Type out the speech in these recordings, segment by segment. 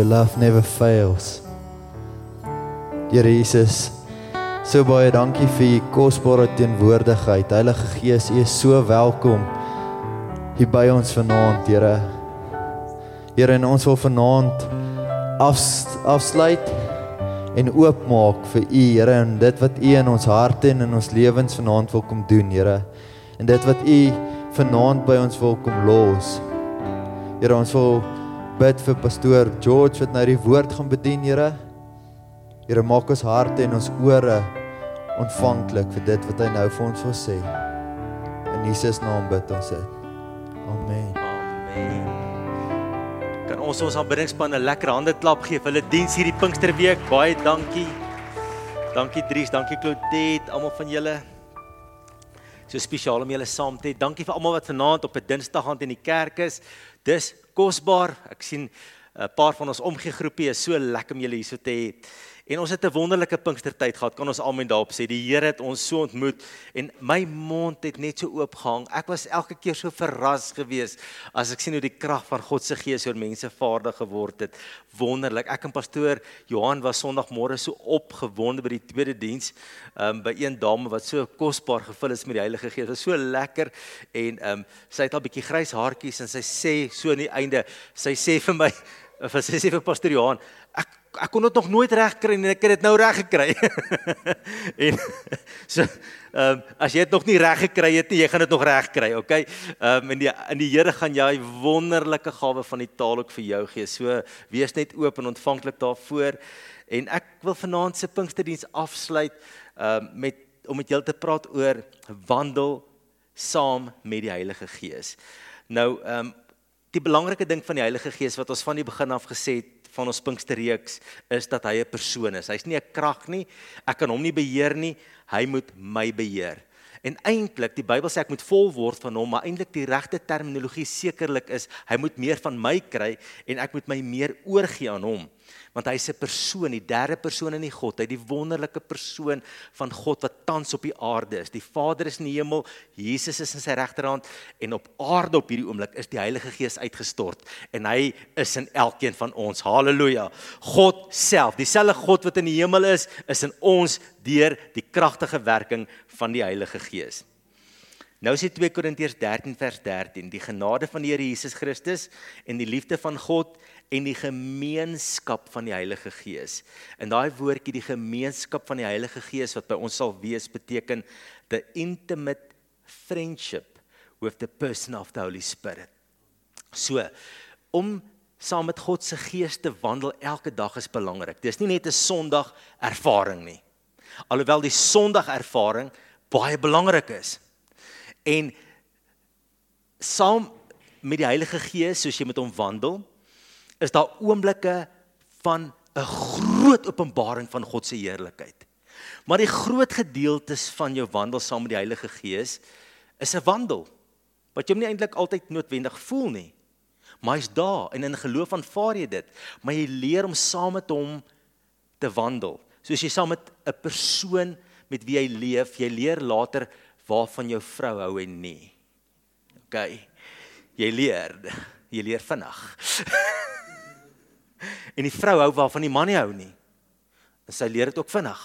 Your love never fails. Here Jesus, so baie dankie vir u kosbare teenwoordigheid. Heilige Gees, u is so welkom hier by ons vanaand, Here. Here, en ons wil vanaand af, afsluit en oopmaak vir u, Here, en dit wat u in ons harte en in ons lewens vanaand wil kom doen, Here. En dit wat u vanaand by ons wil kom los. Here, ons wil bid vir pastoor George wat nou die woord gaan bedien, Here. Here, maak ons harte en ons ore ontvanklik vir dit wat hy nou vir ons wil sê. In Jesus naam bid ons dit. Amen. Amen. Kan ons ons aanbiddingspan 'n lekker hande klap gee vir hulle diens hierdie Pinksterweek. Baie dankie. Dankie Dries, dankie Claudette, almal van julle. So spesiaal om julle saam te hê. Dankie vir almal wat vanaand op 'n Dinsdag aand in die kerk is. Dis kosbaar. Ek sien 'n paar van ons omgee groepie is so lekker om julle hier so te hê. En ons het 'n wonderlike Pinkstertyd gehad. Kan ons almal daarop sê die Here het ons so ontmoet en my mond het net so oop gehang. Ek was elke keer so verras geweest as ek sien hoe die krag van God se Gees oor mense vaardig geword het. Wonderlik. Ek en pastoor Johan was Sondagmôre so opgewonde by die tweede diens, um, by een dame wat so kosbaar gevul is met die Heilige Gees. Dit was so lekker en um, sy het al bietjie grys haartjies en sy sê so aan die einde, sy sê vir my of sy sê vir pastoor Johan, ek kon dit nog nooit reg kry en ek het dit nou reg gekry. en so ehm um, as jy dit nog nie reg gekry het nie, jy gaan dit nog reg kry, okay? Ehm um, en die in die Here gaan jy wonderlike gawe van die taal ook vir jou gee. So wees net oop en ontvanklik daarvoor. En ek wil vanaand se Pinksterdiens afsluit ehm um, met om met julle te praat oor wandel saam met die Heilige Gees. Nou ehm um, die belangrike ding van die Heilige Gees wat ons van die begin af gesê het van ons Pinksterreeks is dat hy 'n persoon is. Hy's nie 'n krag nie. Ek kan hom nie beheer nie. Hy moet my beheer. En eintlik, die Bybel sê ek moet vol word van hom, maar eintlik die regte terminologie sekerlik is hy moet meer van my kry en ek moet my meer oorgee aan hom want hy's 'n persoon, die derde persoon in die God, hy die wonderlike persoon van God wat tans op die aarde is. Die Vader is in die hemel, Jesus is in sy regterhand en op aarde op hierdie oomblik is die Heilige Gees uitgestort en hy is in elkeen van ons. Halleluja. God self, dieselfde God wat in die hemel is, is in ons deur die kragtige werking van die Heilige Gees. Nou sê 2 Korintiërs 13 vers 13, die genade van die Here Jesus Christus en die liefde van God en die gemeenskap van die Heilige Gees. En daai woordjie die gemeenskap van die Heilige Gees wat by ons sal wees beteken the intimate friendship with the person of the Holy Spirit. So om saam met God se Gees te wandel elke dag is belangrik. Dis nie net 'n Sondag ervaring nie. Alhoewel die Sondag ervaring baie belangrik is. En saam met die Heilige Gees soos jy met hom wandel, is daar oomblikke van 'n groot openbaring van God se heerlikheid. Maar die groot gedeeltes van jou wandel saam met die Heilige Gees is 'n wandel wat jy nie eintlik altyd noodwendig voel nie. Maar hy's daar en in geloof aanvaar jy dit, maar jy leer om saam met hom te wandel. Soos jy saam met 'n persoon met wie jy leef, jy leer later waarvan jou vrou hou en nie. OK. Jy leer, jy leer vinnig. En die vrou hou waarvan die man nie hou nie. En sy leer dit ook vinnig.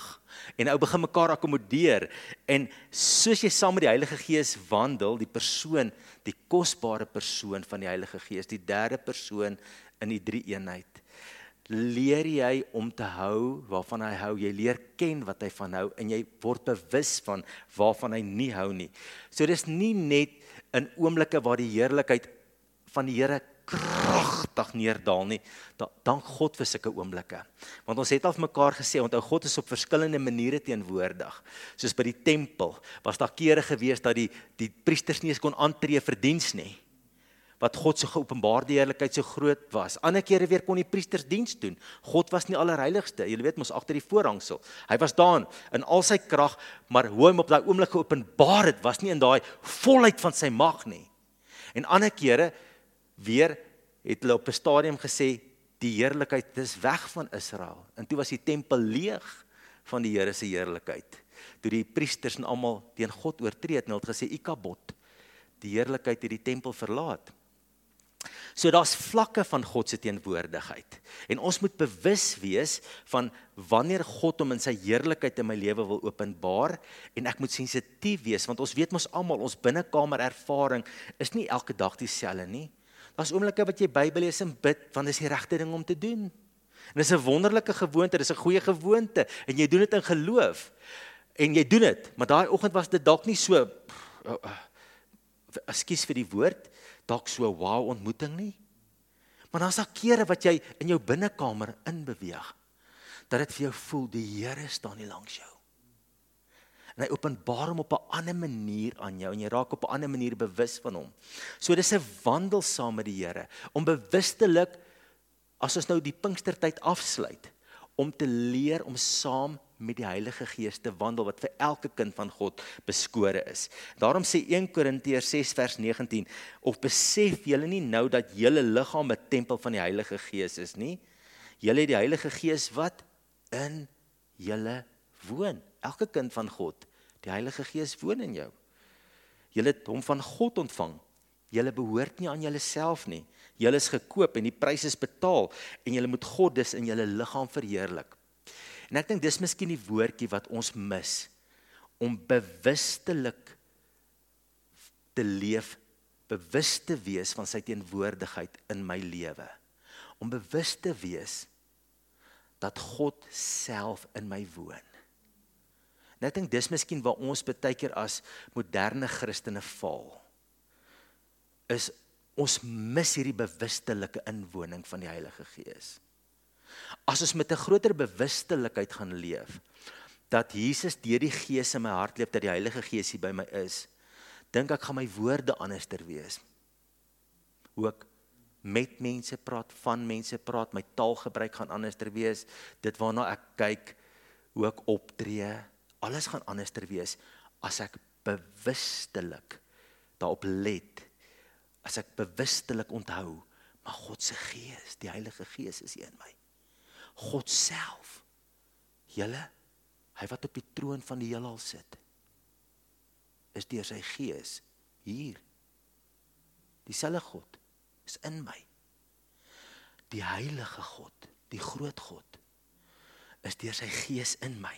En ou begin mekaar akkommodeer en soos jy saam met die Heilige Gees wandel, die persoon, die kosbare persoon van die Heilige Gees, die derde persoon in die drie eenheid, leer jy om te hou waarvan hy hou. Jy leer ken wat hy van hou en jy word bewus van waarvan hy nie hou nie. So dis nie net in oomblikke waar die heerlikheid van die Here kragtig neerdal nie. Dank God vir sulke oomblikke. Want ons het al mekaar gesê, onthou God is op verskillende maniere teenwoordig. Soos by die tempel was daar kere gewees dat die die priesters nie eens kon aantree vir diens nie. Wat God se geopenbaarde heerlikheid so groot was. Ander kere weer kon die priesters diens doen. God was nie allerheiligste. Jy weet mos agter die voorhangsel. Hy was daar in al sy krag, maar hoe hom op daai oomblik geopenbaar het, was nie in daai volheid van sy mag nie. En ander kere weer het hulle op 'n stadium gesê die heerlikheid is weg van Israel. En toe was die tempel leeg van die Here se heerlikheid. Toe die priesters en almal teen God oortree het en hulle het gesê Ikabod, die heerlikheid het die tempel verlaat. So daar's vlakke van God se teenwoordigheid. En ons moet bewus wees van wanneer God hom in sy heerlikheid in my lewe wil openbaar en ek moet sensitief wees want ons weet mos almal ons binnekamer ervaring is nie elke dag dieselfde nie. Daar's oomblikke wat jy Bybel lees en bid want dit is die regte ding om te doen. En dis 'n wonderlike gewoonte, dis 'n goeie gewoonte en jy doen dit in geloof. En jy doen dit, maar daai oggend was dit dalk nie so ekskuus vir die woord, dalk so wow ontmoeting nie. Maar dan's daar kere wat jy in jou binnekamer inbeweeg dat dit vir jou voel die Here staan nie langs jou. En hy openbaar hom op 'n ander manier aan jou en jy raak op 'n ander manier bewus van hom. So dis 'n wandel saam met die Here om bewustelik as ons nou die Pinkstertyd afsluit om te leer om saam met die Heilige Gees te wandel wat vir elke kind van God beskore is. Daarom sê 1 Korintiërs 6 vers 19: "Of besef julle nie nou dat julle liggaam 'n tempel van die Heilige Gees is nie? Julle het die Heilige Gees wat in julle woon. Elke kind van God, die Heilige Gees woon in jou. Julle het hom van God ontvang. Julle behoort nie aan julleself nie. Julle is gekoop en die prys is betaal en julle moet God dus in julle liggaam verheerlik." En ek dink dis miskien die woordjie wat ons mis om bewustelik te leef, bewus te wees van sy teenwoordigheid in my lewe. Om bewus te wees dat God self in my woon. En ek dink dis miskien waar ons baie keer as moderne Christene val. Is ons mis hierdie bewustelike inwoning van die Heilige Gees. As ons met 'n groter bewustelikheid gaan leef dat Jesus deur die Gees in my hart leef, dat die Heilige Gees hier by my is, dink ek gaan my woorde anderster wees. Hoe ek met mense praat, van mense praat, my taalgebruik gaan anderster wees. Dit waarna ek kyk, hoe ek optree, alles gaan anderster wees as ek bewustelik daarop let. As ek bewustelik onthou, maar God se Gees, die Heilige Gees is in my. God self. Julle hy wat op die troon van die heelal sit is deur sy gees hier. Dieselfde God is in my. Die heilige God, die groot God is deur sy gees in my.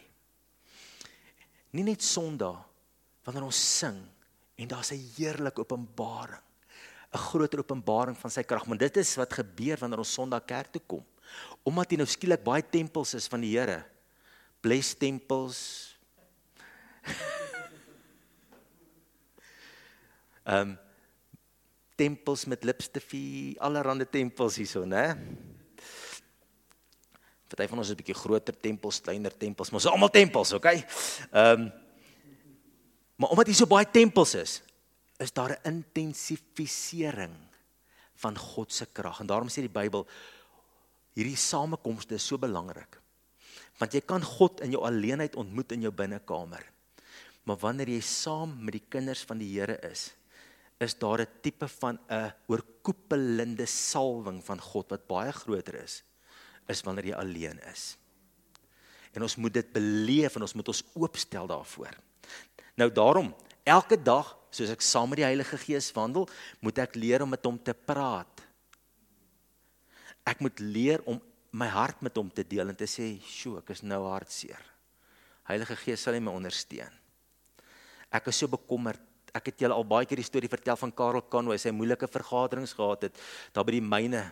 Nie net Sondag wanneer ons sing en daar's 'n heerlike openbaring, 'n groot openbaring van sy krag, maar dit is wat gebeur wanneer ons Sondag kerk toe kom omdat hier nou skielik baie tempels is van die Here. Bless tempels. Ehm um, tempels met lipstifie, allerlei tempels hierso, né? Party van ons is 'n bietjie groter tempels, kleiner tempels, maar ons is almal tempels, okay? Ehm um, maar omdat hier so baie tempels is, is daar 'n intensifisering van God se krag. En daarom sê die Bybel hierdie samekomste is so belangrik. Want jy kan God in jou alleenheid ontmoet in jou binnekamer. Maar wanneer jy saam met die kinders van die Here is, is daar 'n tipe van 'n oorkoepelende salwing van God wat baie groter is is wanneer jy alleen is. En ons moet dit beleef en ons moet ons oopstel daarvoor. Nou daarom, elke dag soos ek saam met die Heilige Gees wandel, moet ek leer om met hom te praat ek moet leer om my hart met hom te deel en te sê, "Sjoe, ek is nou hartseer." Heilige Gees sal my ondersteun. Ek is so bekommerd. Ek het julle al baie keer die storie vertel van Karel Kanwe, sy moeilike vergaderings gehad het daar by die myne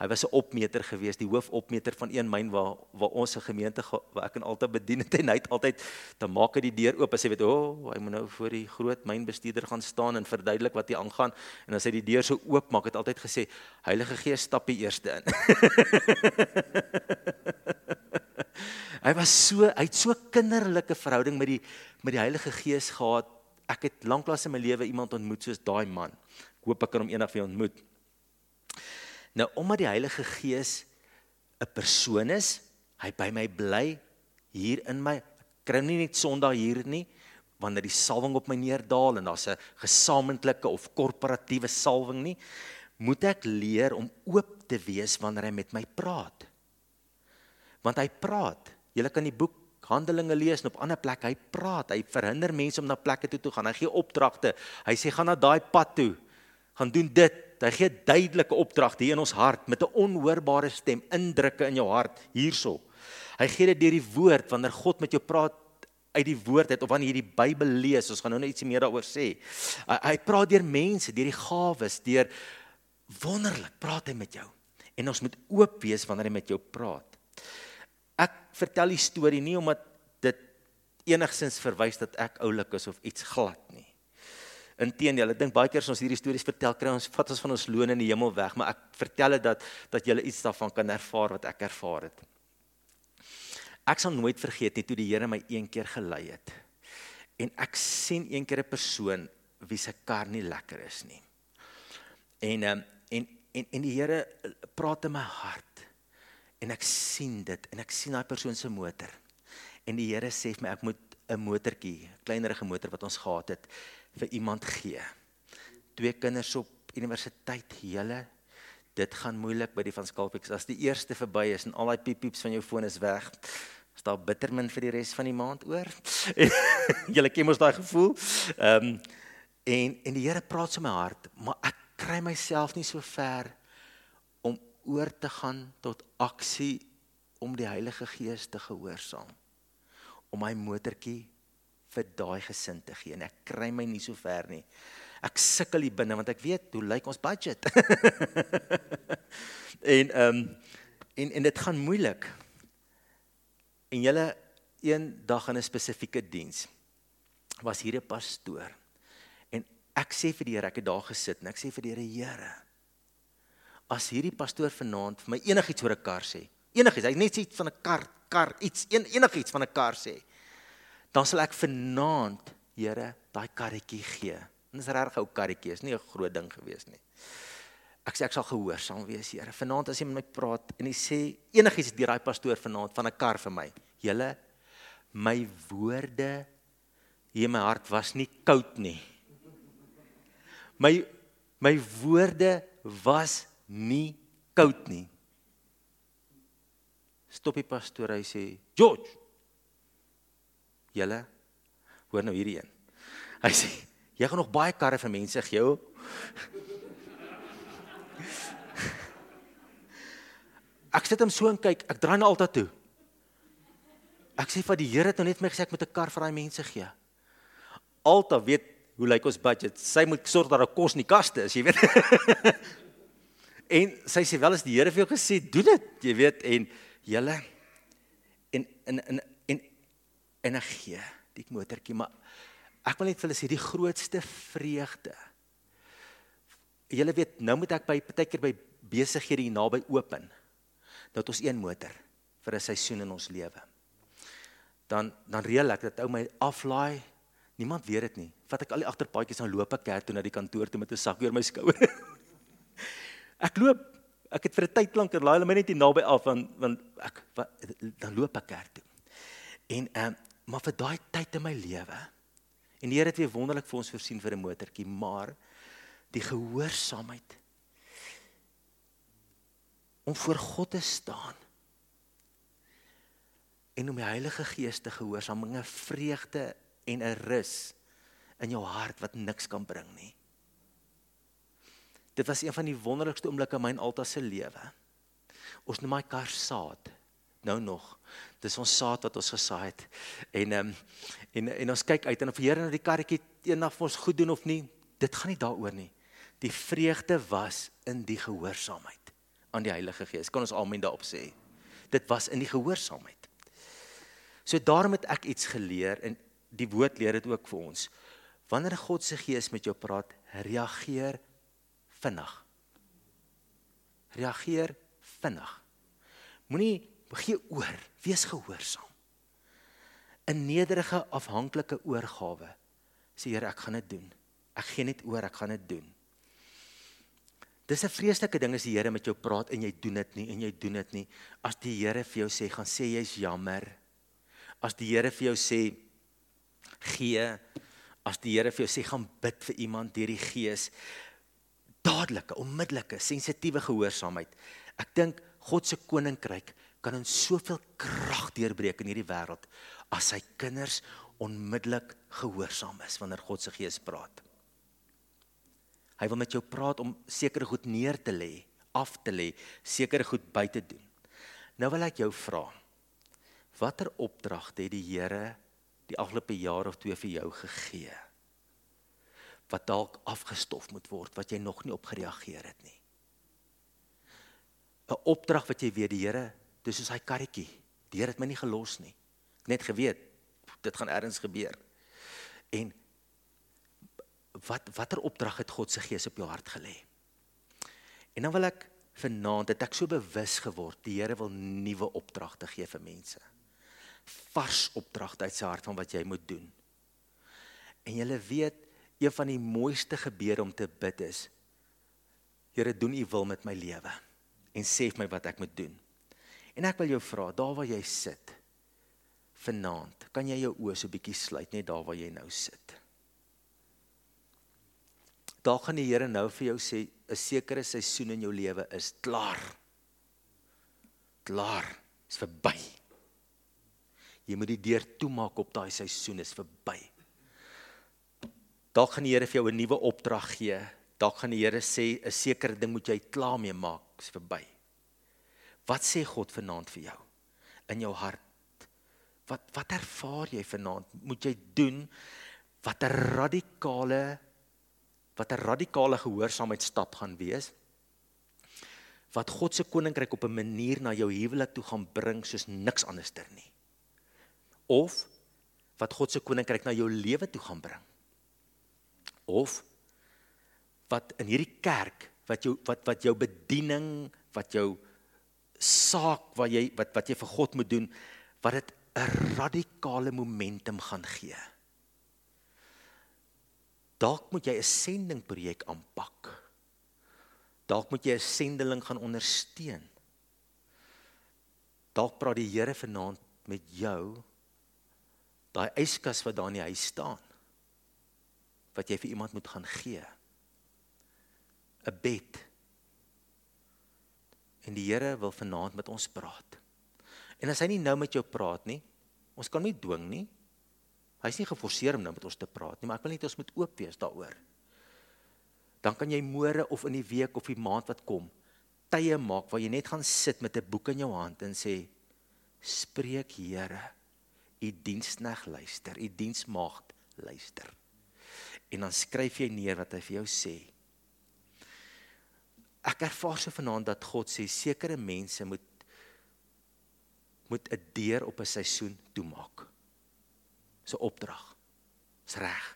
Hy was 'n opmeter gewees, die hoofopmeter van een myn waar waar ons se gemeente waar ek en altyd bedien het en hy het altyd dan maak hy die deur oop as hy weet, "O, oh, hy moet nou voor die groot mynbestuurder gaan staan en verduidelik wat hier aangaan." En as hy die deur so oop maak, het altyd gesê, "Heilige Gees, stap die eerste in." hy was so, hy het so kinderlike verhouding met die met die Heilige Gees gehad. Ek het lanklaas in my lewe iemand ontmoet soos daai man. Ek hoop ek kan hom eendag weer ontmoet. Nou omdat die Heilige Gees 'n persoon is, hy by my bly hier in my kry nie net Sondag hier nie wanneer die salwing op my neerdaal en daar's 'n gesamentlike of korporatiewe salwing nie, moet ek leer om oop te wees wanneer hy met my praat. Want hy praat. Jy kan die boek Handelinge lees en op ander plekke hy praat. Hy verhinder mense om na plekke toe te gaan. Hy gee opdragte. Hy sê gaan na daai pad toe. Gaan doen dit hy gee duidelike opdrag hier in ons hart met 'n onhoorbare stem indrukke in jou hart hierso. Hy gee dit deur die woord wanneer God met jou praat uit die woord uit of wanneer jy die Bybel lees. Ons gaan nou net ietsie meer daaroor sê. Hy, hy praat deur mense, deur die gawes, deur wonderlik praat hy met jou. En ons moet oop wees wanneer hy met jou praat. Ek vertel die storie nie omdat dit enigsins verwys dat ek oulik is of iets glad. Inteendeel, ek dink baie keer as ons hierdie stories vertel, kry ons vat ons van ons loon in die hemel weg, maar ek vertel dit dat dat jy iets daarvan kan ervaar wat ek ervaar het. Ek sal nooit vergeet nie toe die Here my een keer gelei het. En ek sien een keer 'n persoon wie se kar nie lekker is nie. En um, en en en die Here praat in my hart. En ek sien dit en ek sien daai persoon se motor. En die Here sê vir my ek moet 'n motortjie, kleinerige motor wat ons gehad het vir iemand gee. Twee kinders op universiteit, hele dit gaan moeilik by die van Skalpix as die eerste verby is en al daai piep pieps van jou foon is weg is daar bittermin vir die res van die maand oor. Julle ken mos daai gevoel. Ehm um, en en die Here praat so my hart, maar ek kry myself nie so ver om oor te gaan tot aksie om die Heilige Gees te gehoorsaam. Om my motortjie vir daai gesin te gee en ek kry my nie so ver nie. Ek sukkel hier binne want ek weet hoe lyk ons budget. en ehm um, en en dit gaan moeilik en julle een dag in 'n spesifieke diens was hier 'n pastoor en ek sê vir die Here ek het daar gesit en ek sê vir die Here Here as hierdie pastoor vanaand vir my enigiets oor 'n kar sê enigiets hy net iets van 'n kar kar iets en enigiets van 'n kar sê dan sal ek vanaand Here daai karretjie gee en dis regtig ou karretjie is nie 'n groot ding gewees nie Ek sê ek sal gehoorsaam wees, Here. Vanaand as jy met my praat en jy sê enigiets deur daai pastoor vanaand van 'n kar vir my. Julle my woorde hier in my hart was nie koud nie. My my woorde was nie koud nie. Stop die pastoor, hy sê, "George. Julle hoor nou hierdie een." Hy sê, "Jy gaan nog baie karre vir mense gee." Ek sit hom so en kyk, ek draai nou altyd toe. Ek sê vir die Here het nou net my gesê ek moet 'n kar vir daai mense gee. Alta weet hoe lyk ons budget. Sy moet sorg dat daar kos in die kaste is, jy weet. en sy sê wel as die Here vir jou gesê, doen dit, jy weet en julle en en en en en ek gee die motortjie, maar ek wil net vir hulle sê die grootste vreugde. Julle weet, nou moet ek by partykeer by besighede hier naby open dat ons een motor vir 'n seisoen in ons lewe. Dan dan reël ek dat ou my aflaai. Niemand weet dit nie. Vat ek al die agterpaadjies en loop ek kerk toe na die kantoor toe met 'n sak oor my skouer. ek loop ek het vir 'n tyd lank laai hulle my net hier naby af want want ek wat, dan loop ek kerk toe. En ehm uh, maar vir daai tyd in my lewe en die Here het weer wonderlik vir ons voorsien vir 'n motortjie, maar die gehoorsaamheid om voor God te staan en om die Heilige Gees te gehoorsaam, 'n vreugde en 'n rus in jou hart wat niks kan bring nie. Dit was een van die wonderlikste oomblikke in my Alta se lewe. Ons noem my kar saad nou nog. Dis ons saad wat ons gesaai het. En ehm um, en en ons kyk uit en of die Here nou die karretjie eendag vir ons goed doen of nie, dit gaan nie daaroor nie. Die vreugde was in die gehoorsaamheid aan die Heilige Gees. Kan ons amen daarop sê? Dit was in die gehoorsaamheid. So daarom het ek iets geleer en die woord leer dit ook vir ons. Wanneer God se Gees met jou praat, reageer vinnig. Reageer vinnig. Moenie gee oor, wees gehoorsaam. 'n Nederige afhanklike oorgawe. Sê Here, ek gaan dit doen. Ek gee net oor, ek gaan dit doen. Dis 'n vreeslike ding as die Here met jou praat en jy doen dit nie en jy doen dit nie. As die Here vir jou sê gaan sê jy's jammer. As die Here vir jou sê gee, as die Here vir jou sê gaan bid vir iemand deur die Gees, dadelike, onmiddellike, sensitiewe gehoorsaamheid. Ek dink God se koninkryk kan in soveel krag deurbreek in hierdie wêreld as sy kinders onmiddellik gehoorsaam is wanneer God se Gees praat. Hy wil met jou praat om sekere goed neer te lê, af te lê, sekere goed by te doen. Nou wil ek jou vra. Watter opdragte het die Here die afgelope jaar of twee vir jou gegee? Wat dalk afgestof moet word wat jy nog nie op gereageer het nie. 'n Opdrag wat jy weet die Here, dis soos hy karretjie. Die Here het my nie gelos nie. Net geweet dit gaan ergens gebeur. En wat watter opdrag het God se gees op jou hart gelê? En dan wil ek vanaand het ek so bewus geword die Here wil nuwe opdragte gee vir mense. Vars opdragte uit sy hart van wat jy moet doen. En jy weet een van die mooiste gebede om te bid is Here doen u wil met my lewe en sê vir my wat ek moet doen. En ek wil jou vra daar waar jy sit vanaand, kan jy jou oë so bietjie sluit net daar waar jy nou sit. Daar gaan die Here nou vir jou sê 'n sekere seisoen in jou lewe is klaar. Klaar, is verby. Jy moet die deur toemaak op daai seisoen is verby. Daar gaan die Here vir jou 'n nuwe opdrag gee. Daar gaan die Here sê 'n sekere ding moet jy klaar mee maak, is verby. Wat sê God vanaand vir jou in jou hart? Wat wat ervaar jy vanaand? Moet jy doen wat 'n radikale wat 'n radikale gehoorsaamheid stap gaan wees wat God se koninkryk op 'n manier na jou huwelik toe gaan bring soos niks anderster nie of wat God se koninkryk na jou lewe toe gaan bring of wat in hierdie kerk wat jou wat wat jou bediening wat jou saak wat jy wat wat jy vir God moet doen wat dit 'n radikale momentum gaan gee Dalk moet jy 'n sendingprojek aanpak. Dalk moet jy 'n sendeling gaan ondersteun. Dalk praat die Here vanaand met jou daai yskas wat daar in die huis staan wat jy vir iemand moet gaan gee. 'n Bed. En die Here wil vanaand met ons praat. En as hy nie nou met jou praat nie, ons kan nie dwing nie. Hy's nie geforseer om nou met ons te praat nie, maar ek wil net ons moet oop wees daaroor. Dan kan jy môre of in die week of die maand wat kom, tye maak waar jy net gaan sit met 'n boek in jou hand en sê: "Spreek Here, u dienskneg luister, u diensmaagd luister." En dan skryf jy neer wat hy vir jou sê. Ek ervaar so vanaand dat God sê sekere mense moet moet 'n deur op 'n seisoen toemaak se opdrag. Dis reg.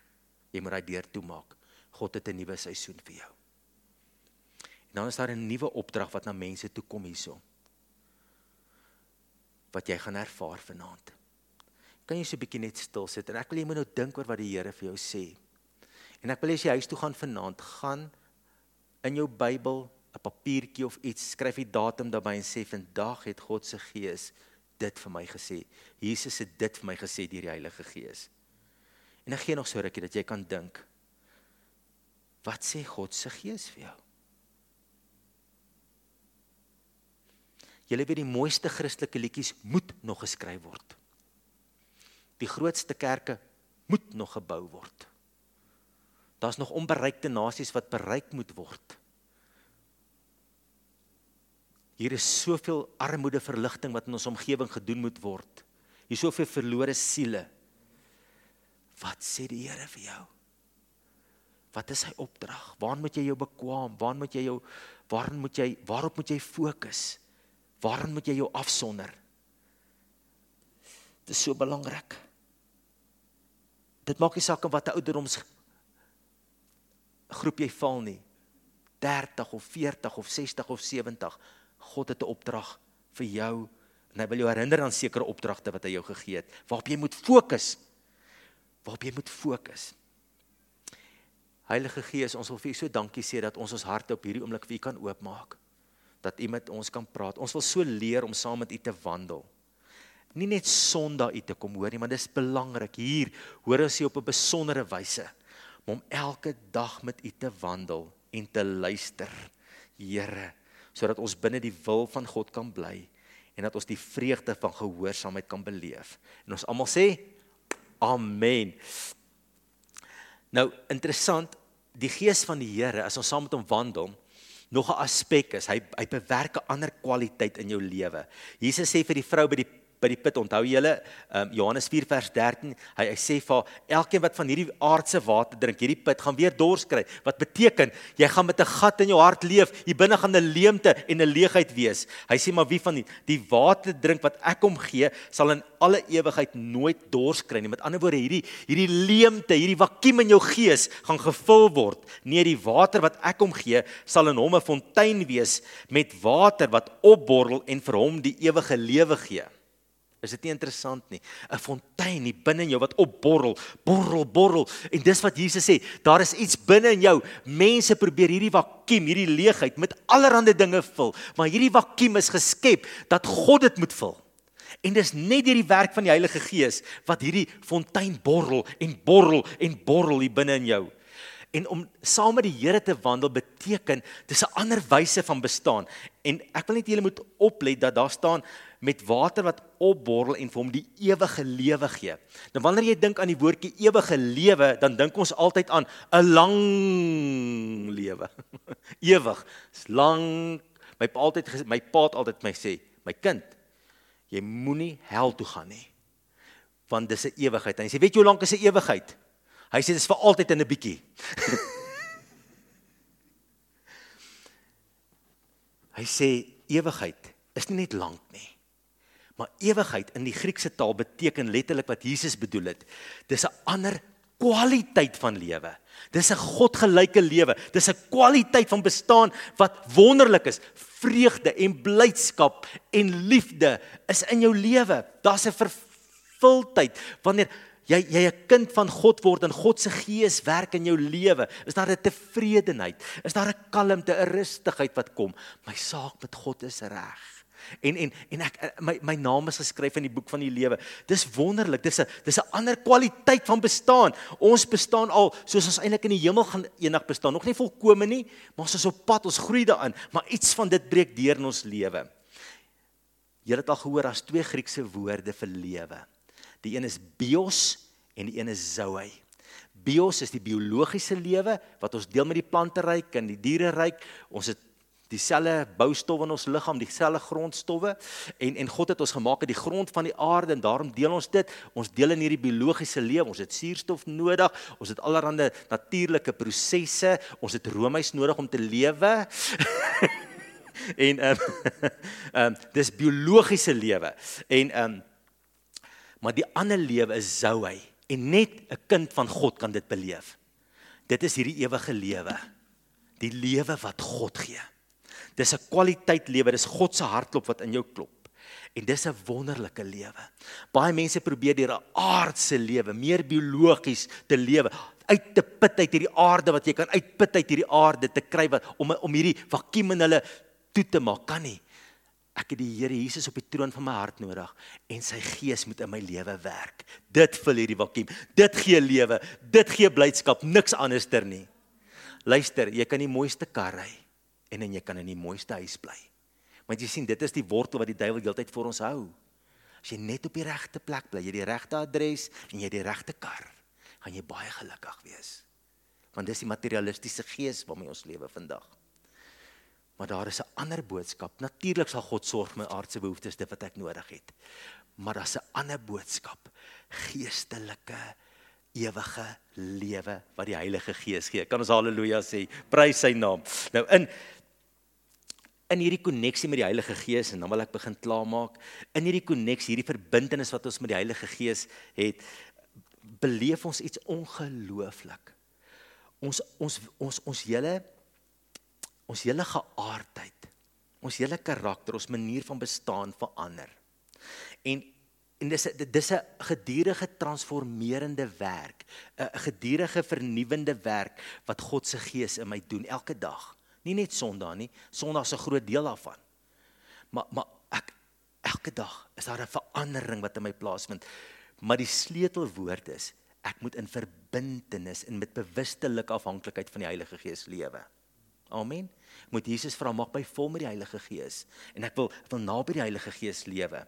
Jy moet daai deur toemaak. God het 'n nuwe seisoen vir jou. En dan is daar 'n nuwe opdrag wat na mense toe kom hierso. Wat jy gaan ervaar vanaand. Kan jy so 'n bietjie net stil sit en ek wil jy moet nou dink oor wat die Here vir jou sê. En ek wil hê as jy huis toe gaan vanaand, gaan in jou Bybel 'n papiertjie of iets, skryf die datum daarby en sê vandag het God se Gees dit vir my gesê. Jesus het dit vir my gesê deur die Heilige Gees. En ek gee nog so rukkie dat jy kan dink. Wat sê God se Gees vir jou? Julle weet die mooiste Christelike liedjies moet nog geskryf word. Die grootste kerke moet nog gebou word. Daar's nog onbereikte nasies wat bereik moet word. Hier is soveel armoede verligting wat in ons omgewing gedoen moet word. Hier is soveel verlore siele. Wat sê die Here vir jou? Wat is sy opdrag? Waar moet jy jou bekwam? Waar moet jy jou waar moet jy waarop moet jy fokus? Waar moet jy jou afsonder? Dit is so belangrik. Dit maak nie saak wat 'n ouderdoms groep jy val nie. 30 of 40 of 60 of 70 God het 'n opdrag vir jou en hy wil jou herinner aan sekere opdragte wat hy jou gegee het waarop jy moet fokus. Waarop jy moet fokus. Heilige Gees, ons wil vir U so dankie sê dat ons ons harte op hierdie oomblik vir U kan oopmaak. Dat U met ons kan praat. Ons wil so leer om saam met U te wandel. Nie net Sondag U te kom hoor nie, maar dis belangrik hier hoor ons U op 'n besondere wyse om elke dag met U te wandel en te luister. Here, sodat ons binne die wil van God kan bly en dat ons die vreugde van gehoorsaamheid kan beleef. En ons almal sê amen. Nou interessant, die gees van die Here as ons saam met hom wandel nog 'n aspek is hy hy bewerk 'n ander kwaliteit in jou lewe. Jesus sê vir die vrou by die by die put. Onthou julle um, Johannes 4 vers 13 hy, hy sê vir elkeen wat van hierdie aardse water drink hierdie put gaan weer dors kry. Wat beteken jy gaan met 'n gat in jou hart leef hier binne gaan 'n leemte en 'n leegheid wees. Hy sê maar wie van die, die water drink wat ek hom gee sal in alle ewigheid nooit dors kry nie. Met ander woorde hierdie hierdie leemte hierdie vakuum in jou gees gaan gevul word. Nee die water wat ek hom gee sal in hom 'n fontein wees met water wat opborrel en vir hom die ewige lewe gee Is dit nie interessant nie? 'n Fontein hier binne in jou wat opborrel, borrel, borrel. En dis wat Jesus sê, daar is iets binne in jou. Mense probeer hierdie vakuum, hierdie leegheid met allerlei dinge vul, maar hierdie vakuum is geskep dat God dit moet vul. En dis net deur die werk van die Heilige Gees wat hierdie fontein borrel en borrel en borrel hier binne in jou. En om saam met die Here te wandel beteken dis 'n ander wyse van bestaan. En ek wil net julle moet oplet dat daar staan met water wat opborrel en vir hom die ewige lewe gee. Nou wanneer jy dink aan die woordjie ewige lewe, dan dink ons altyd aan 'n lang lewe. Ewig. Dis lank. My pa altyd my pa het altyd my sê, my kind, jy moenie hel toe gaan nie. Want dis 'n ewigheid. En hy sê, weet jy hoe lank is 'n ewigheid? Hy sê dis vir altyd in 'n bietjie. hy sê ewigheid is nie net lank nie. Maar ewigheid in die Griekse taal beteken letterlik wat Jesus bedoel het. Dis 'n ander kwaliteit van lewe. Dis 'n godgelyke lewe. Dis 'n kwaliteit van bestaan wat wonderlik is. Vreugde en blydskap en liefde is in jou lewe. Daar's 'n vervuldheid wanneer jy jy 'n kind van God word en God se gees werk in jou lewe. Is daar 'n tevredenheid? Is daar 'n kalmte, 'n rustigheid wat kom? My saak met God is reg. En en en ek eh, my my naam is geskryf in die boek van die lewe. Dis wonderlik. Dis 'n dis 'n ander kwaliteit van bestaan. Ons bestaan al soos ons eintlik in die hemel gaan eendag bestaan. Nog nie volkome nie, maar ons is op pad. Ons groei daarin, maar iets van dit breek deur in ons lewe. Jy het al gehoor as twee Griekse woorde vir lewe. Die een is bios en die een is zoe. Bios is die biologiese lewe wat ons deel met die planteryk en die diereryk. Ons het dieselfde boustowwe in ons liggaam, dieselfde grondstowwe en en God het ons gemaak uit die grond van die aarde en daarom deel ons dit. Ons deel in hierdie biologiese lewe. Ons het suurstof nodig. Ons het allerlei natuurlike prosesse. Ons het roomys nodig om te lewe. en ehm um, um, dis biologiese lewe. En ehm um, maar die ander lewe is zoue en net 'n kind van God kan dit beleef. Dit is hierdie ewige lewe. Die lewe wat God gee. Dis 'n kwaliteit lewe, dis God se hartklop wat in jou klop. En dis 'n wonderlike lewe. Baie mense probeer deur 'n aardse lewe, meer biologies te lewe, uit te put uit hierdie aarde wat jy kan uitput uit hierdie aarde te kry wat om om hierdie vakuum in hulle toe te maak. Kan nie. Ek het die Here Jesus op die troon van my hart nodig en sy gees moet in my lewe werk. Dit vul hierdie vakuum. Dit gee lewe. Dit gee blydskap, niks anderster nie. Luister, jy kan die mooiste kar ry en dan jy kan in die mooiste huis bly. Want jy sien, dit is die wortel wat die duiwel heeltyd vir ons hou. As jy net op die regte plek bly, jy die regte adres en jy die regte kar, gaan jy baie gelukkig wees. Want dis die materialistiese gees waarmee ons lewe vandag. Maar daar is 'n ander boodskap. Natuurlik sal God sorg vir my aardse behoeftes, dit wat ek nodig het. Maar daar's 'n ander boodskap, geestelike ewige lewe wat die Heilige Gees gee. Kan ons haleluja sê? Prys sy naam. Nou in in hierdie koneksie met die Heilige Gees en dan wil ek begin klaarmaak. In hierdie koneksie, hierdie verbintenis wat ons met die Heilige Gees het, beleef ons iets ongelooflik. Ons ons ons ons hele ons hele geaardheid, ons hele karakter, ons manier van bestaan verander. En en dis dis 'n gedurende transformerende werk, 'n gedurende vernuwendende werk wat God se Gees in my doen elke dag. Nie net Sondag nie, Sondag is 'n groot deel daarvan. Maar maar ek elke dag is daar 'n verandering wat in my plaasvind. Maar die sleutelwoord is ek moet in verbintenis en met bewusstellike afhanklikheid van die Heilige Gees lewe. Amen. Moet Jesus vra maak my vol met die Heilige Gees en ek wil ek wil naby die Heilige Gees lewe.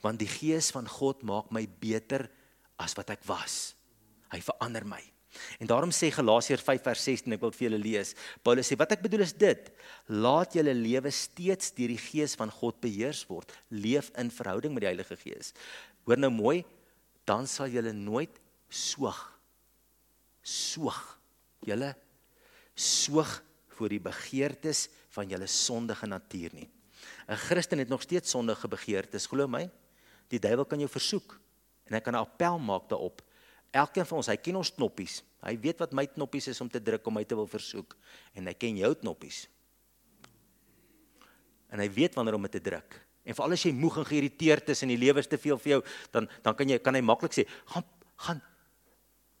Want die Gees van God maak my beter as wat ek was. Hy verander my. En daarom sê Galasiërs 5 vers 16 ek wil vir julle lees. Paulus sê wat ek bedoel is dit: laat julle lewe steeds deur die Gees van God beheers word. Leef in verhouding met die Heilige Gees. Hoor nou mooi, dan sal julle nooit soog. Soog. Julle soog voor die begeertes van julle sondige natuur nie. 'n Christen het nog steeds sondige begeertes, glo my. Die duiwel kan jou versoek en hy kan 'n appel maak daarop. Elkeen van ons, hy ken ons knoppies. Hy weet wat my knoppies is om te druk om my te wil versoek en hy ken jou knoppies. En hy weet wanneer om dit te druk. En veral as jy moeg en geïrriteerd is en die lewe is te veel vir jou, dan dan kan jy kan hy maklik sê, "Gaan gaan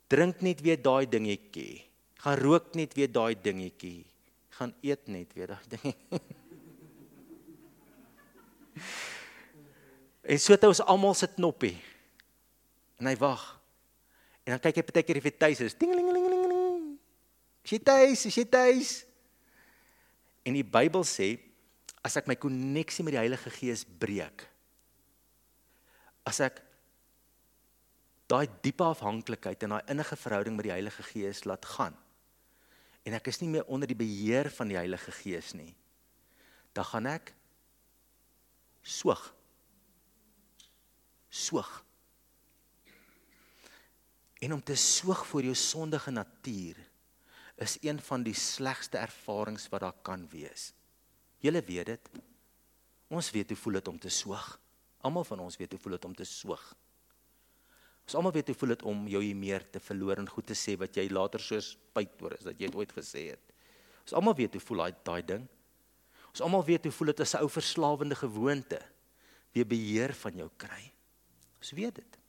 drink net weer daai dingetjie. Gaan rook net weer daai dingetjie. Gaan eet net weer daai dingetjie." En so het ons almal se knoppie. En hy wag. En dan kyk hy partykeer of hy tuis is. Dingelingelingeling. Is jy tuis? Is jy tuis? En die Bybel sê as ek my koneksie met die Heilige Gees breek, as ek daai diepe afhanklikheid en daai innige verhouding met die Heilige Gees laat gaan en ek is nie meer onder die beheer van die Heilige Gees nie, dan gaan ek soog soog. En om te soog vir jou sondige natuur is een van die slegste ervarings wat daar kan wees. Julle weet dit. Ons weet hoe voel dit om te soog. Almal van ons weet hoe voel dit om te soog. Ons almal weet hoe voel dit om jou meer te verloor en goed te sê wat jy later soos spyt oor is dat jy dit ooit gesê het. Ons almal weet hoe voel daai daai ding. Ons almal weet hoe voel dit as 'n ou verslawende gewoonte weer beheer van jou kry. Ons weet dit.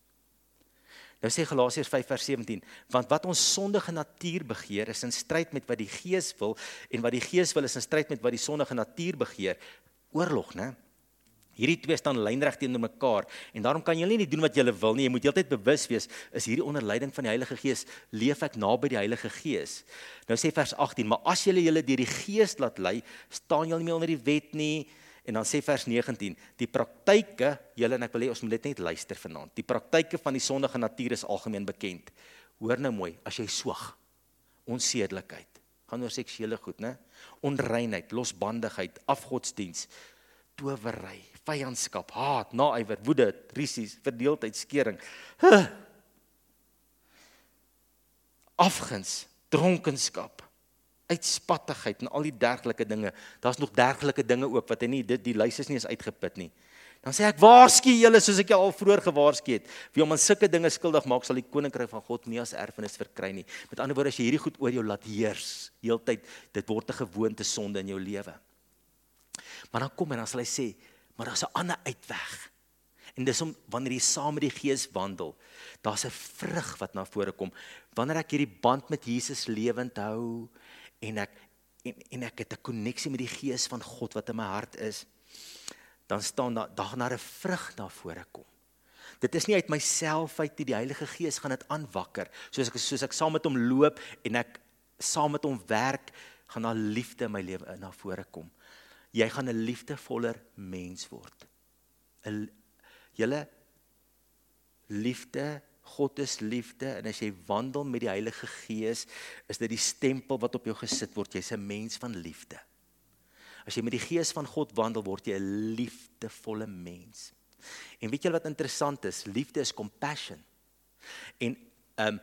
Nou sê Galasiërs 5 vers 17, want wat ons sondige natuur begeer is in stryd met wat die Gees wil en wat die Gees wil is in stryd met wat die sondige natuur begeer. Oorlog, né? Hierdie twee staan lynreg teenoor mekaar en daarom kan jy nie doen wat jy wil nie. Jy moet heeltyd bewus wees is hierdie onder leiding van die Heilige Gees leef ek naby die Heilige Gees. Nou sê vers 18, maar as jy julle deur die Gees laat lei, staan jy nie meer onder die wet nie. En dan sê vers 19, die praktyke, julle en ek wil hê ons moet dit net luister vanaand. Die praktyke van die sondige natuur is algemeen bekend. Hoor nou mooi, as jy swag, onsedelikheid, gaan oor seksuele goed, né? Onreinheid, losbandigheid, afgodsdiens, towery, vyandskap, haat, naaiwer, woede, risies, verdeeldheid, skering. Huh. Afguns, dronkenskap, uitspattigheid en al die dergelike dinge. Daar's nog dergelike dinge ook wat hy nie dit die lys is nie is uitgeput nie. Dan sê ek waarsku julle soos ek al vroeër gewaarsku het, wie om aan sulke dinge skuldig maak sal die koninkryk van God nie as erfenis verkry nie. Met ander woorde as jy hierdie goed oor jou laat heers, heeltyd dit word 'n gewoonte sonde in jou lewe. Maar dan kom en dan sal hy sê, maar daar's 'n ander uitweg. En dis om wanneer jy saam met die Gees wandel, daar's 'n vrug wat na vore kom. Wanneer ek hierdie band met Jesus lewend hou, en ek en, en ek het 'n koneksie met die gees van God wat in my hart is, dan staan daar dag na 'n vrug na vore kom. Dit is nie uit myself uit die, die Heilige Gees gaan dit aanwakker. Soos ek soos ek saam met hom loop en ek saam met hom werk, gaan daar liefde in my lewe in na vore kom. Jy gaan 'n liefdevoller mens word. 'n Julle liefde God is liefde en as jy wandel met die Heilige Gees, is dit die stempel wat op jou gesit word. Jy's 'n mens van liefde. As jy met die Gees van God wandel, word jy 'n liefdevolle mens. En weet julle wat interessant is? Liefde is compassion. En ehm um,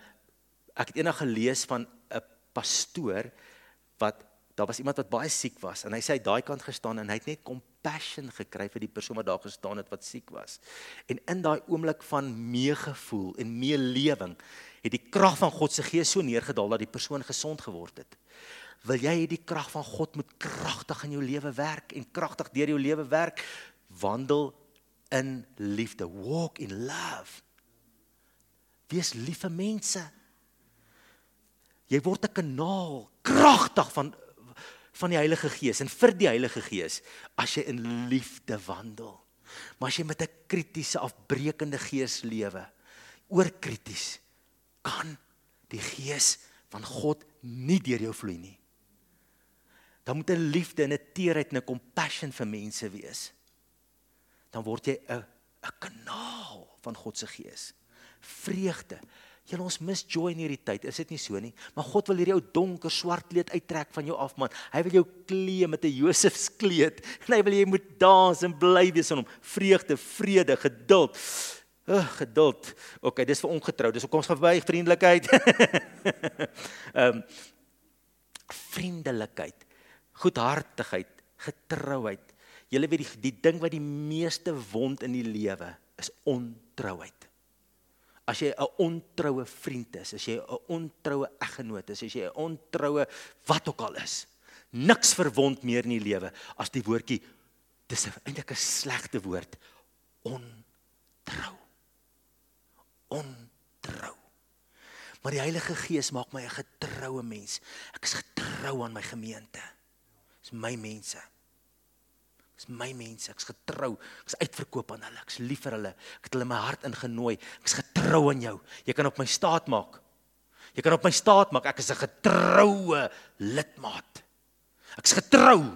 ek het eendag gelees van 'n pastoor wat daar was iemand wat baie siek was en hy sê hy daai kant gestaan en hy het net kom passion gekry vir die persoon wat daar gestaan het wat siek was. En in daai oomblik van meegevoel en meelewing het die krag van God se gees so neergedaal dat die persoon gesond geword het. Wil jy hê die krag van God moet kragtig in jou lewe werk en kragtig deur jou lewe werk? Wandel in liefde. Walk in love. Wees lief vir mense. Jy word 'n kanaal kragtig van van die Heilige Gees en vir die Heilige Gees as jy in liefde wandel. Maar as jy met 'n kritiese afbreekende gees lewe, oorkrities, kan die Gees van God nie deur jou vloei nie. Dan moet 'n liefde en 'n teerheid en 'n compassion vir mense wees. Dan word jy 'n 'n kanaal van God se Gees. Vreugde. Julle ons mis joy in hierdie tyd, is dit nie so nie? Maar God wil hierdie ou donker swart kleed uittrek van jou af man. Hy wil jou klee met 'n Josefs kleed. En hy wil jy moet dans en bly wees in hom. Vreugde, vrede, geduld. Uh, geduld. OK, dis vir ongetrou. Dis kom ons verby vriendelikheid. Ehm um, vriendelikheid, goedhartigheid, getrouheid. Julle weet die die ding wat die meeste wond in die lewe is ontrouheid. As jy 'n ontroue vriend is, as jy 'n ontroue eggenoot is, as jy 'n ontroue wat ook al is, niks verwond meer in die lewe as die woordjie dis eintlik 'n slegte woord ontrou. Ontrou. Maar die Heilige Gees maak my 'n getroue mens. Ek is getrou aan my gemeente. Dis my mense. Dis my mense, ek's getrou. Ek's uitverkoop aan hulle. Ek's lief vir hulle. Ek het hulle my hart ingenooi. Ek's getrou aan jou. Jy kan op my staat maak. Jy kan op my staat maak ek is 'n getroue lidmaat. Ek's getrou.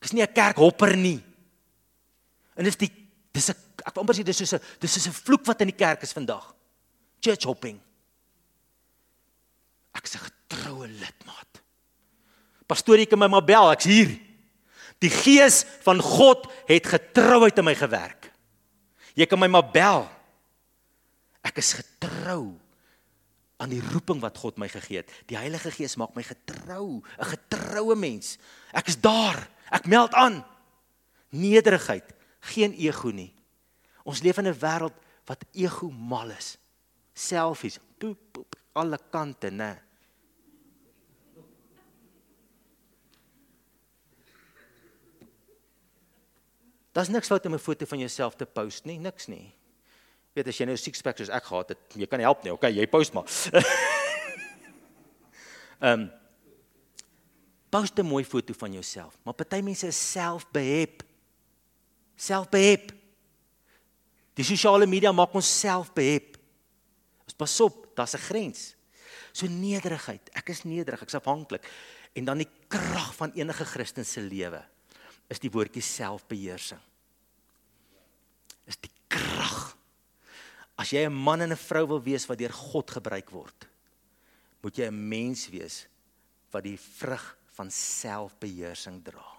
Ek's nie 'n kerkhopper nie. En dis die dis 'n ek wil amper sê dis soos 'n dis soos 'n vloek wat in die kerk is vandag. Church hopping. Ek's 'n getroue lidmaat. Pastoor, jy kan my maar bel, ek's hier. Die gees van God het getrouheid in my gewerk. Jy kan my maar bel. Ek is getrou aan die roeping wat God my gegee het. Die Heilige Gees maak my getrou, 'n getroue mens. Ek is daar. Ek meld aan. Nederigheid, geen ego nie. Ons leef in 'n wêreld wat ego mal is. Selfies, poep, poep, alle kante, né? Daar's niks fout om 'n foto van jouself te post nie, niks nie. Weet as jy nou six pack soos ek gehad het, jy kan help nie. Okay, jy post maar. Ehm um, post 'n mooi foto van jouself, maar party mense is selfbehep. Selfbehep. Die sosiale media maak ons selfbehep. Ons pas op, daar's 'n grens. So nederigheid. Ek is nederig, ek's afhanklik. En dan die krag van enige Christen se lewe is die woordjie selfbeheersing. Is die krag. As jy 'n man en 'n vrou wil wees wat deur God gebruik word, moet jy 'n mens wees wat die vrug van selfbeheersing dra.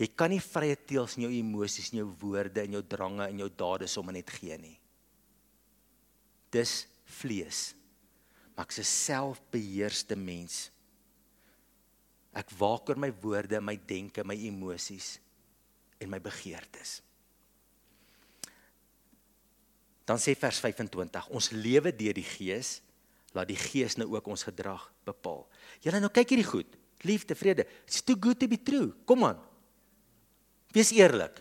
Jy kan nie vrye teels in jou emosies en jou woorde en jou drange en jou dade sommer net gee nie. Dis vlees. Maar ek's 'n selfbeheerste mens. Ek waak oor my woorde, my denke, my emosies en my begeertes. Dan sê vers 25, ons lewe deur die Gees, laat die Gees nou ook ons gedrag bepaal. Julle nou kyk hierdie goed. Liefde, vrede. It's too good to be true. Kom aan. Wees eerlik.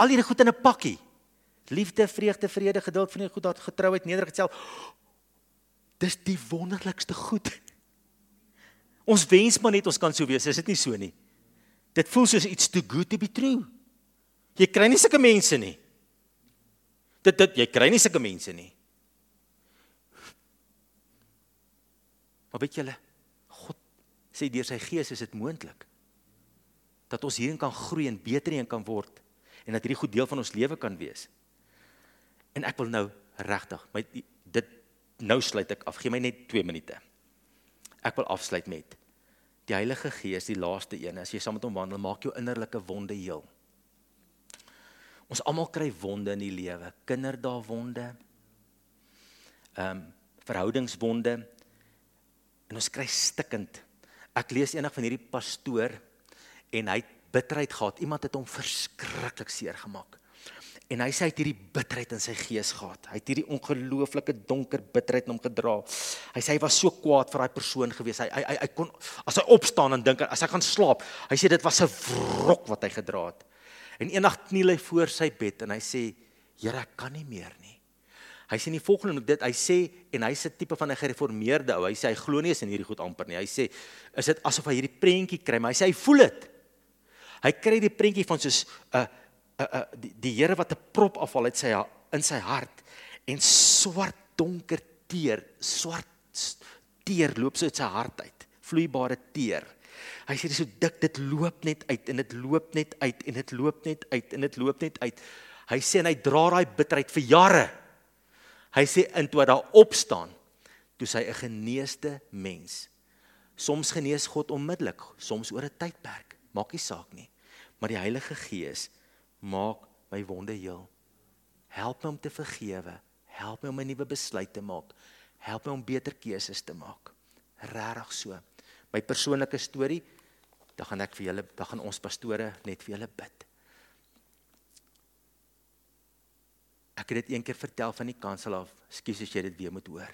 Al hierdie goed in 'n pakkie. Liefde, vreugde, vrede, geduld, vriendskap, goedheid, getrouheid, nederigheid self. Dis die wonderlikste goed. Ons wens maar net ons kan so wees, is dit nie so nie? Dit voel soos iets too good to be true. Jy kry nie sulke mense nie. Dit dit jy kry nie sulke mense nie. Maar weet julle, God sê deur sy gees is dit moontlik dat ons hierin kan groei en beter in kan word en dat hierdie goed deel van ons lewe kan wees. En ek wil nou regtig, my dit nou sluit ek af. Gee my net 2 minute. Ek wil afsluit met die Heilige Gees, die laaste een. As jy saam met hom wandel, maak jou innerlike wonde heel. Ons almal kry wonde in die lewe, kinderdae wonde. Ehm um, verhoudingswonde. En ons kry stikkend. Ek lees eendag van hierdie pastoor en hy het bitterheid gehad. Iemand het hom verskriklik seer gemaak. En hy sê hy het hierdie bitterheid in sy gees gehad. Hy het hierdie ongelooflike donker bitterheid in hom gedra. Hy sê hy was so kwaad vir daai persoon gewees. Hy hy hy, kon as hy opstaan en dink as hy gaan slaap, hy sê dit was 'n wrok wat hy gedra het. En eendag kniel hy voor sy bed en hy sê, "Here, ek kan nie meer nie." Hy sê in die volgende dit, hy sê en hy's 'n tipe van 'n gereformeerde ou. Hy sê hy glo nie eens in hierdie goed amper nie. Hy sê, "Is dit asof hy hierdie prentjie kry?" Maar hy sê hy voel dit. Hy kry die prentjie van soos 'n uh, uh, die, die Here wat 'n prop afval uit sy in sy hart en swart donker teer, swart teer loop so uit sy hart uit, vloeibare teer. Hy sê dis so dik, dit loop net uit en dit loop net uit en dit loop net uit en dit loop net uit. Hy sê en hy dra daai bitterheid vir jare. Hy sê in toe daar opstaan, toe sy 'n geneesde mens. Soms genees God onmiddellik, soms oor 'n tydperk, maak nie saak nie. Maar die Heilige Gees maak my wonde heel. Help my om te vergewe, help my om 'n nuwe besluit te maak, help my om beter keuses te maak. Regtig so. My persoonlike storie, dan gaan ek vir julle, dan gaan ons pastore net vir julle bid. Ek het dit een keer vertel van die kansel af. Ekskuus as jy dit weer moet hoor.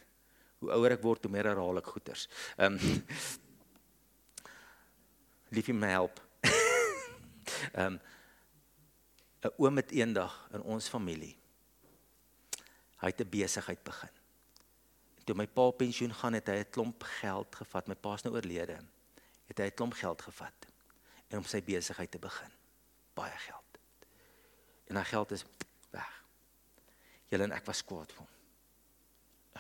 Hoe ouer ek word, hoe meer herhaal ek goeters. Ehm um, Liefie my help. Ehm um, 'n oom het eendag in ons familie hy het 'n besigheid begin. En toe my pa pensioen gaan het hy 'n klomp geld gevat. My pa's nou oorlede. Het hy 'n klomp geld gevat om sy besigheid te begin. Baie geld. En daai geld is Julle en ek was kwaad vir hom.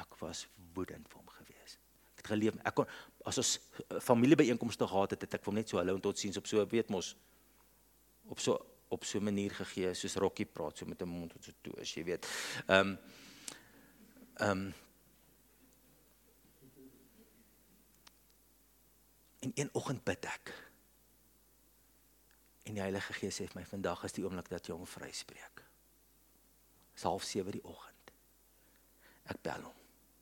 Ek was woedend vir hom gewees. Ek het geleef ek kon as ons eh, familiebyeenkomste gehad het, het ek hom net so hallo en totsiens op so weet mos op so op so 'n manier gegee soos Rocky praat so met 'n mond wat so toe as jy weet. Ehm um, ehm um, In een oggend bid ek. En die Heilige Gees sê vir my vandag is die oomblik dat jy hom vryspreek. Dis half 7 die oggend. Ek bel hom.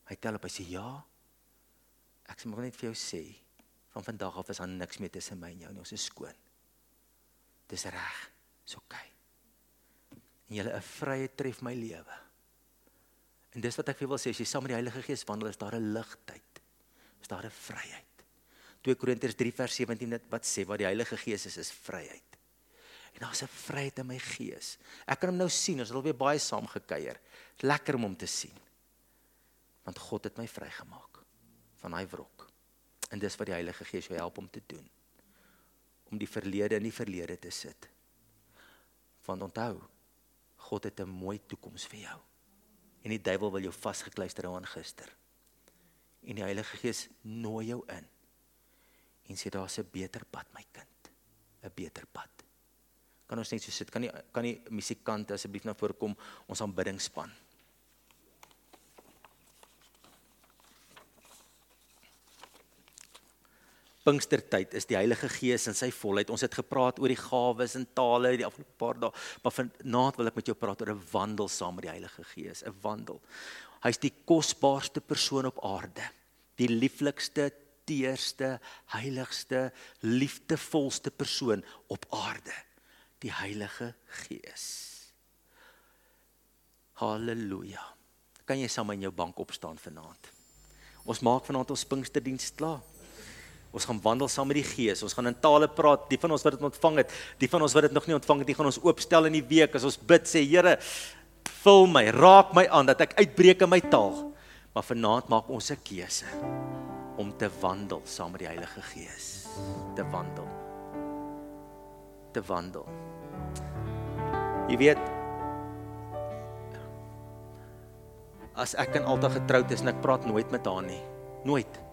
Hy tel op, hy sê ja. Ek sê maar net vir jou sê, van vandag af is daar niks meer tussen my en jou nie. Ons is skoon. Dis reg. Dis oké. Okay. En jy 'n vrye tref my lewe. En dis wat ek vir wil sê, as jy saam met die Heilige Gees wandel, is daar 'n ligtheid. Is daar 'n vryheid. 2 Korintiërs 3 vers 17 wat sê wat die Heilige Gees is, is vryheid. En daar's 'n vryheid in my gees. Ek kan hom nou sien, ons het alweer baie saam gekuier. Dit lekker om hom te sien. Want God het my vrygemaak van daai wrok. En dis wat die Heilige Gees jou help om te doen. Om die verlede in die verlede te sit. Want onthou, God het 'n mooi toekoms vir jou. En die duiwel wil jou vasgekluister aan gister. En die Heilige Gees nooi jou in. En sê daar's 'n beter pad my kind. 'n Beter pad kan ons net so sit. Kan nie kan nie musikant asseblief na vore kom ons aanbiddingspan. Pinkstertyd is die Heilige Gees in sy volheid. Ons het gepraat oor die gawes en tale die afgelope paar dae, maar vanaand wil ek met jou praat oor 'n wandel saam met die Heilige Gees, 'n wandel. Hy's die kosbaarste persoon op aarde. Die lieflikste, teerste, heiligste, liefdevolste persoon op aarde die Heilige Gees. Halleluja. Kan jy saam in jou bank opstaan vanaand? Ons maak vanaand ons Pinksterdiens klaar. Ons gaan wandel saam met die Gees. Ons gaan in tale praat. Die van ons wat dit ontvang het, die van ons wat dit nog nie ontvang het, die gaan ons oopstel in die week as ons bid sê Here, vul my, raak my aan dat ek uitbreek in my taal. Maar vanaand maak ons 'n keuse om te wandel saam met die Heilige Gees. Te wandel. Te wandel. Jy weet as ek en Alta getroud is en ek praat nooit met haar nie. Nooit.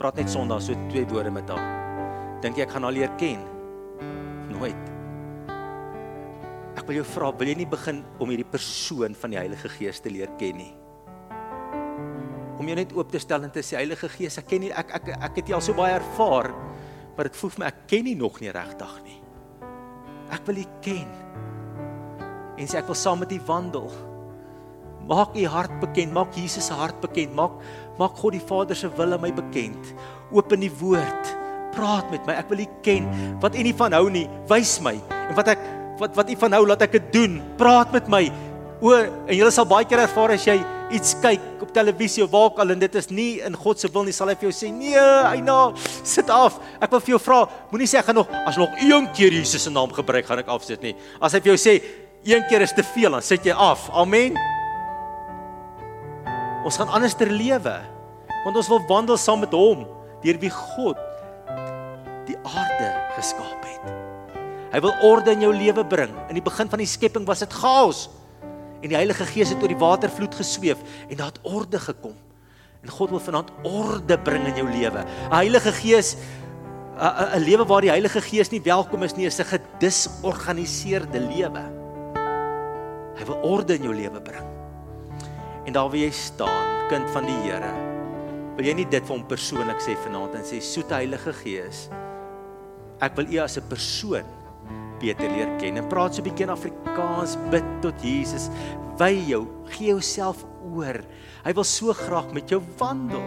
Praat net Sondag so twee woorde met haar. Dink jy ek gaan haar leer ken? Nooit. Ek wil jou vra, wil jy nie begin om hierdie persoon van die Heilige Gees te leer ken nie? Om jou net oop te stel en te sê Heilige Gees, ek ken nie ek ek ek het jy al so baie ervaar, maar dit voel vir my ek ken nie nog nie regtig nie. Ek wil U ken en sê ek wil saam met U wandel. Maak U hart bekend, maak Jesus se hart bekend, maak maak God die Vader se wil aan my bekend. Open die woord, praat met my. Ek wil U ken. Wat U nie van hou nie, wys my. En wat ek wat wat U van hou, laat ek dit doen. Praat met my. O, en jy sal baie keer ervaar as jy iets kyk op televisie of waar ook al en dit is nie in God se wil nie, sal hy vir jou sê, "Nee, Eina, sit af." Ek wil vir jou vra, moenie sê ek gaan nog as nog een keer Jesus se naam gebruik, gaan ek afsit nie. As hy vir jou sê, een keer is te veel, dan sit jy af. Amen. Ons gaan anders ter lewe. Want ons wil wandel saam met hom deur wie God die aarde geskaap het. Hy wil orde in jou lewe bring. In die begin van die skepping was dit chaos. En die Heilige Gees het oor die watervloed gesweef en daar het orde gekom. En God wil vanaand orde bring in jou lewe. 'n Heilige Gees 'n lewe waar die Heilige Gees nie welkom is nie, is 'n gedisorganiseerde lewe. Hy wil orde in jou lewe bring. En daar waar jy staan, kind van die Here, wil jy nie dit vir hom persoonlik sê vanaand en sê soete Heilige Gees, ek wil U as 'n persoon beter leer ken. En praat so 'n bietjie in Afrikaans, bid tot Jesus, wy jou, gee jouself oor. Hy wil so graag met jou wandel.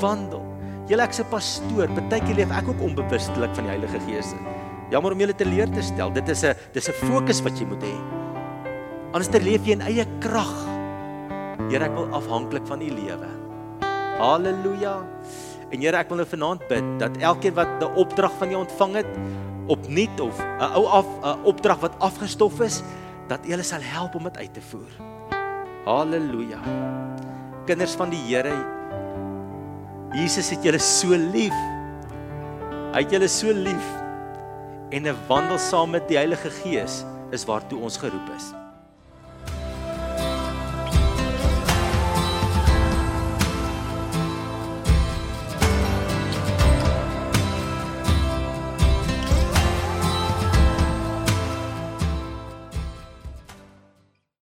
Wandel. Julle ek's 'n pastoor, partykeer leef ek ook onbewustelik van die Heilige Gees. Jammer om julle te leer te stel. Dit is 'n dis 'n fokus wat jy moet hê. Anders te leef jy in eie krag. Here, ek wil afhanklik van U lewe. Halleluja. En Here, ek wil nou vanaand bid dat elkeen wat 'n opdrag van U ontvang het, opnuut of 'n ou af 'n opdrag wat afgestof is, dat U hulle sal help om dit uit te voer. Halleluja. Kinders van die Here, Jesus het julle so lief. Hy het julle so lief. En 'n wandel saam met die Heilige Gees is waartoe ons geroep is.